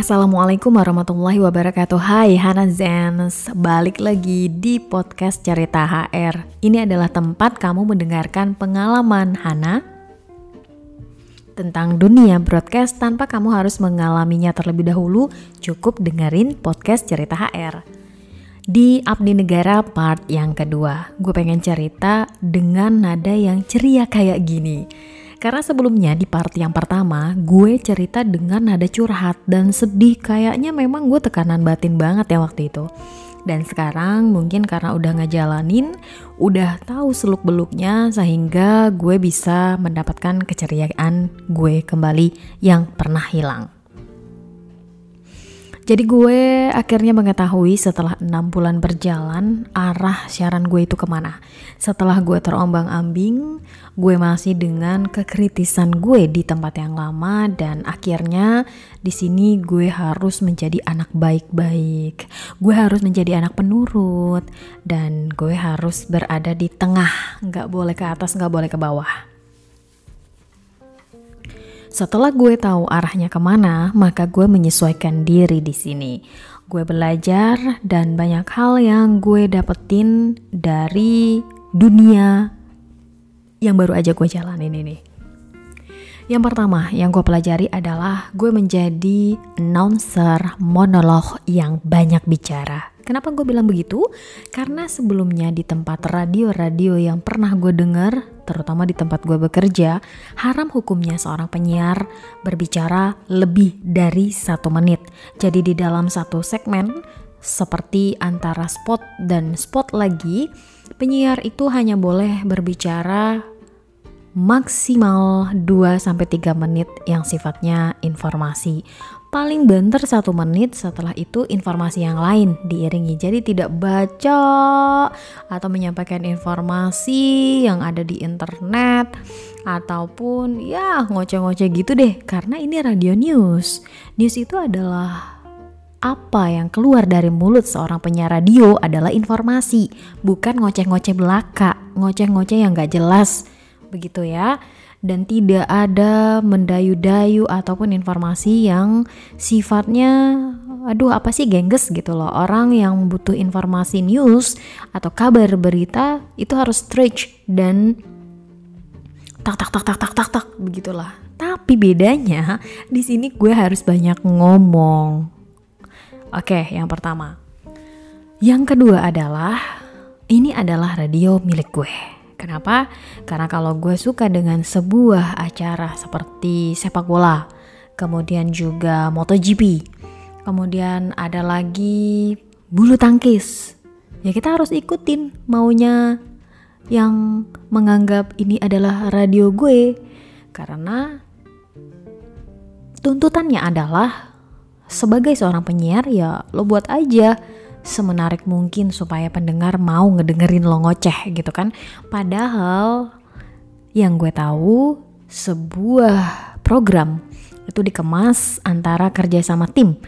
Assalamualaikum warahmatullahi wabarakatuh. Hai Hana Zens. Balik lagi di podcast Cerita HR Ini adalah tempat kamu mendengarkan pengalaman Hana Tentang dunia broadcast tanpa kamu harus mengalaminya terlebih dahulu. Cukup dengerin podcast Cerita HR Di Abdi Negara part yang kedua Gue pengen cerita dengan nada yang ceria kayak gini karena sebelumnya di part yang pertama gue cerita dengan nada curhat dan sedih kayaknya memang gue tekanan batin banget ya waktu itu. Dan sekarang mungkin karena udah ngejalanin, udah tahu seluk beluknya sehingga gue bisa mendapatkan keceriaan gue kembali yang pernah hilang. Jadi gue akhirnya mengetahui setelah enam bulan berjalan arah siaran gue itu ke mana. Setelah gue terombang ambing, gue masih dengan kekritisan gue di tempat yang lama dan akhirnya di sini gue harus menjadi anak baik-baik. Gue harus menjadi anak penurut dan gue harus berada di tengah, nggak boleh ke atas, nggak boleh ke bawah. Setelah gue tahu arahnya ke mana, maka gue menyesuaikan diri di sini. Gue belajar dan banyak hal yang gue dapetin dari dunia yang baru aja gue jalanin ini. Yang pertama yang gue pelajari adalah gue menjadi announcer monolog yang banyak bicara. Kenapa gue bilang begitu? Karena sebelumnya di tempat radio-radio yang pernah gue dengar, terutama di tempat gue bekerja, haram hukumnya seorang penyiar berbicara lebih dari satu menit. Jadi di dalam satu segmen, seperti antara spot dan spot lagi, penyiar itu hanya boleh berbicara maksimal 2-3 menit yang sifatnya informasi. Paling banter satu menit setelah itu informasi yang lain diiringi. Jadi tidak baca atau menyampaikan informasi yang ada di internet ataupun ya ngoceh-ngoceh gitu deh. Karena ini radio news. News itu adalah apa yang keluar dari mulut seorang penyiar radio adalah informasi, bukan ngoceh-ngoceh belaka, ngoceh-ngoceh yang gak jelas begitu ya dan tidak ada mendayu-dayu ataupun informasi yang sifatnya aduh apa sih gengges? gitu loh. Orang yang butuh informasi news atau kabar berita itu harus stretch dan tak tak tak tak tak tak tak begitulah. Tapi bedanya di sini gue harus banyak ngomong. Oke yang pertama. Yang kedua adalah ini adalah radio milik gue Kenapa? Karena kalau gue suka dengan sebuah acara seperti sepak bola, kemudian juga MotoGP, kemudian ada lagi bulu tangkis, ya kita harus ikutin maunya yang menganggap ini adalah radio gue. Karena tuntutannya adalah sebagai seorang penyiar ya lo buat aja semenarik mungkin supaya pendengar mau ngedengerin lo ngoceh gitu kan. Padahal yang gue tahu sebuah program itu dikemas antara kerja sama tim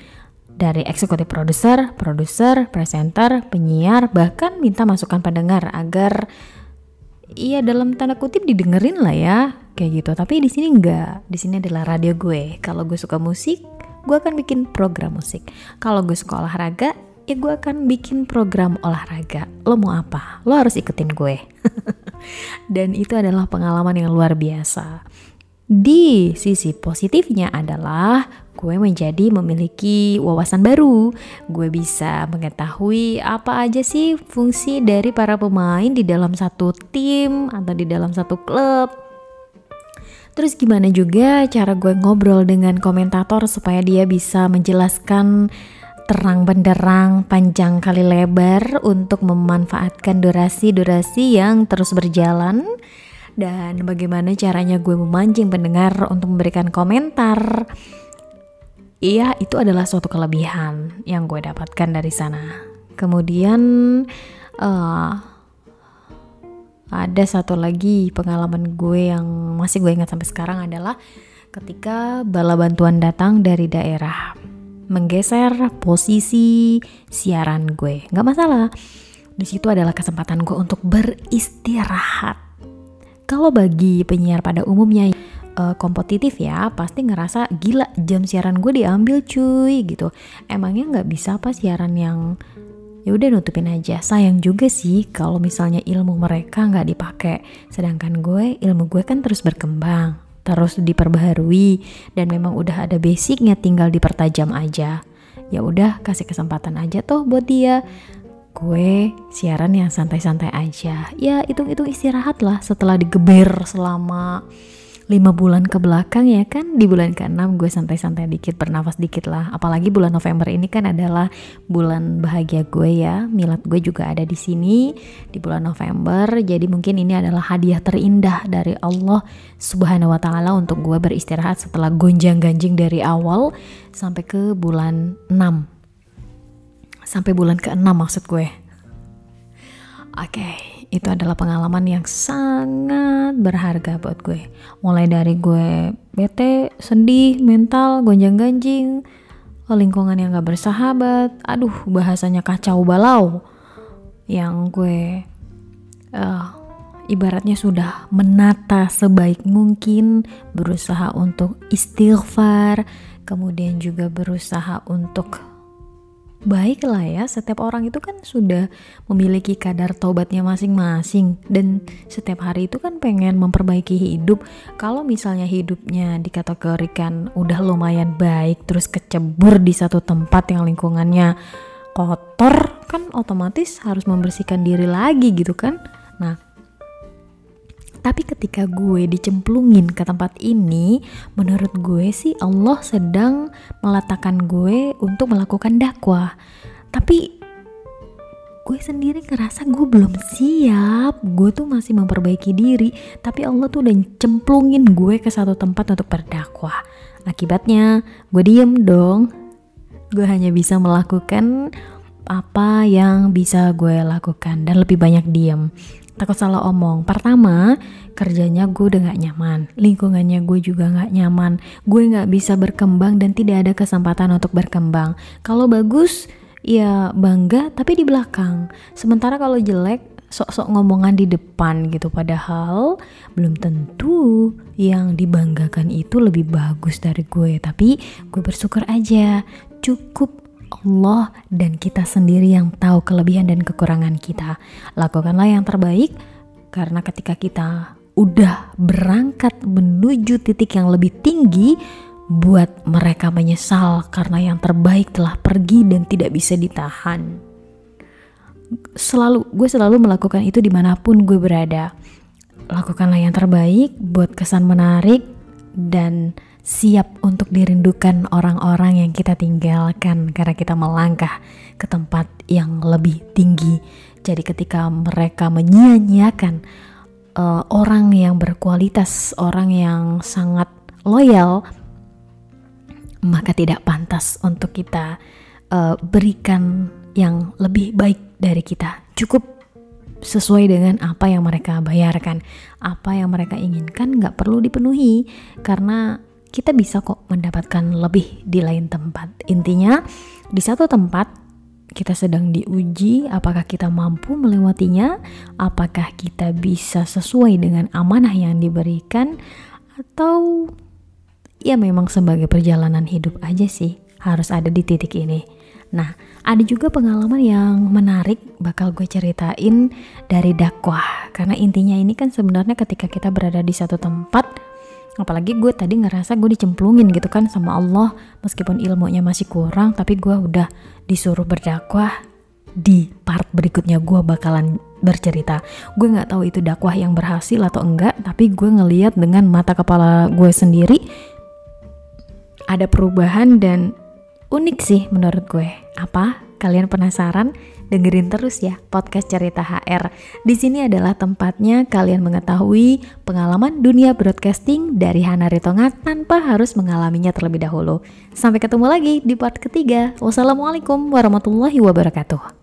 dari eksekutif produser, produser, presenter, penyiar, bahkan minta masukan pendengar agar iya dalam tanda kutip didengerin lah ya kayak gitu. Tapi di sini enggak, di sini adalah radio gue. Kalau gue suka musik, gue akan bikin program musik. Kalau gue suka olahraga, ya gue akan bikin program olahraga. Lo mau apa? Lo harus ikutin gue. Dan itu adalah pengalaman yang luar biasa. Di sisi positifnya adalah gue menjadi memiliki wawasan baru. Gue bisa mengetahui apa aja sih fungsi dari para pemain di dalam satu tim atau di dalam satu klub. Terus gimana juga cara gue ngobrol dengan komentator supaya dia bisa menjelaskan terang benderang panjang kali lebar untuk memanfaatkan durasi-durasi yang terus berjalan dan bagaimana caranya gue memancing pendengar untuk memberikan komentar. Iya, itu adalah suatu kelebihan yang gue dapatkan dari sana. Kemudian uh, ada satu lagi pengalaman gue yang masih gue ingat sampai sekarang adalah ketika bala bantuan datang dari daerah menggeser posisi siaran gue. Nggak masalah. Di situ adalah kesempatan gue untuk beristirahat. Kalau bagi penyiar pada umumnya uh, kompetitif ya pasti ngerasa gila jam siaran gue diambil cuy gitu emangnya nggak bisa apa siaran yang ya udah nutupin aja sayang juga sih kalau misalnya ilmu mereka nggak dipakai sedangkan gue ilmu gue kan terus berkembang terus diperbaharui dan memang udah ada basicnya tinggal dipertajam aja. Ya udah kasih kesempatan aja tuh buat dia. Gue siaran yang santai-santai aja. Ya hitung-hitung istirahat lah setelah digeber selama lima bulan ke belakang ya kan? Di bulan ke-6 gue santai-santai dikit bernafas dikit lah. Apalagi bulan November ini kan adalah bulan bahagia gue ya. Milad gue juga ada di sini di bulan November. Jadi mungkin ini adalah hadiah terindah dari Allah subhanahu wa ta'ala untuk gue beristirahat setelah gonjang-ganjing dari awal sampai ke bulan 6 sampai bulan ke-6 maksud gue. Oke. okay itu adalah pengalaman yang sangat berharga buat gue. Mulai dari gue bete, sedih, mental, gonjang-ganjing, lingkungan yang gak bersahabat, aduh bahasanya kacau balau. Yang gue uh, ibaratnya sudah menata sebaik mungkin, berusaha untuk istighfar, kemudian juga berusaha untuk baik lah ya setiap orang itu kan sudah memiliki kadar tobatnya masing-masing. Dan setiap hari itu kan pengen memperbaiki hidup. Kalau misalnya hidupnya dikategorikan udah lumayan baik terus kecebur di satu tempat yang lingkungannya kotor kan otomatis harus membersihkan diri lagi gitu kan tapi ketika gue dicemplungin ke tempat ini, menurut gue sih Allah sedang meletakkan gue untuk melakukan dakwah. Tapi gue sendiri ngerasa gue belum siap. Gue tuh masih memperbaiki diri, tapi Allah tuh udah cemplungin gue ke satu tempat untuk berdakwah. Akibatnya, gue diem dong. Gue hanya bisa melakukan apa yang bisa gue lakukan dan lebih banyak diem takut salah omong. Pertama, kerjanya gue udah gak nyaman, lingkungannya gue juga gak nyaman, gue gak bisa berkembang dan tidak ada kesempatan untuk berkembang. Kalau bagus, ya bangga tapi di belakang. Sementara kalau jelek, sok-sok ngomongan di depan gitu. Padahal belum tentu yang dibanggakan itu lebih bagus dari gue. Tapi gue bersyukur aja, cukup Allah dan kita sendiri yang tahu kelebihan dan kekurangan kita. Lakukanlah yang terbaik karena ketika kita udah berangkat menuju titik yang lebih tinggi, buat mereka menyesal karena yang terbaik telah pergi dan tidak bisa ditahan. Selalu, gue selalu melakukan itu di mana pun gue berada. Lakukanlah yang terbaik buat kesan menarik dan siap untuk dirindukan orang-orang yang kita tinggalkan karena kita melangkah ke tempat yang lebih tinggi. Jadi ketika mereka menyia-nyiakan uh, orang yang berkualitas, orang yang sangat loyal, maka tidak pantas untuk kita uh, berikan yang lebih baik dari kita. Cukup sesuai dengan apa yang mereka bayarkan, apa yang mereka inginkan, nggak perlu dipenuhi karena kita bisa kok mendapatkan lebih di lain tempat. Intinya, di satu tempat kita sedang diuji apakah kita mampu melewatinya, apakah kita bisa sesuai dengan amanah yang diberikan, atau ya memang sebagai perjalanan hidup aja sih harus ada di titik ini. Nah, ada juga pengalaman yang menarik bakal gue ceritain dari dakwah. Karena intinya ini kan sebenarnya ketika kita berada di satu tempat, apalagi gue tadi ngerasa gue dicemplungin gitu kan sama Allah meskipun ilmunya masih kurang tapi gue udah disuruh berdakwah di part berikutnya gue bakalan bercerita gue nggak tahu itu dakwah yang berhasil atau enggak tapi gue ngeliat dengan mata kepala gue sendiri ada perubahan dan unik sih menurut gue apa kalian penasaran dengerin terus ya podcast cerita HR. Di sini adalah tempatnya kalian mengetahui pengalaman dunia broadcasting dari Hana Ritonga tanpa harus mengalaminya terlebih dahulu. Sampai ketemu lagi di part ketiga. Wassalamualaikum warahmatullahi wabarakatuh.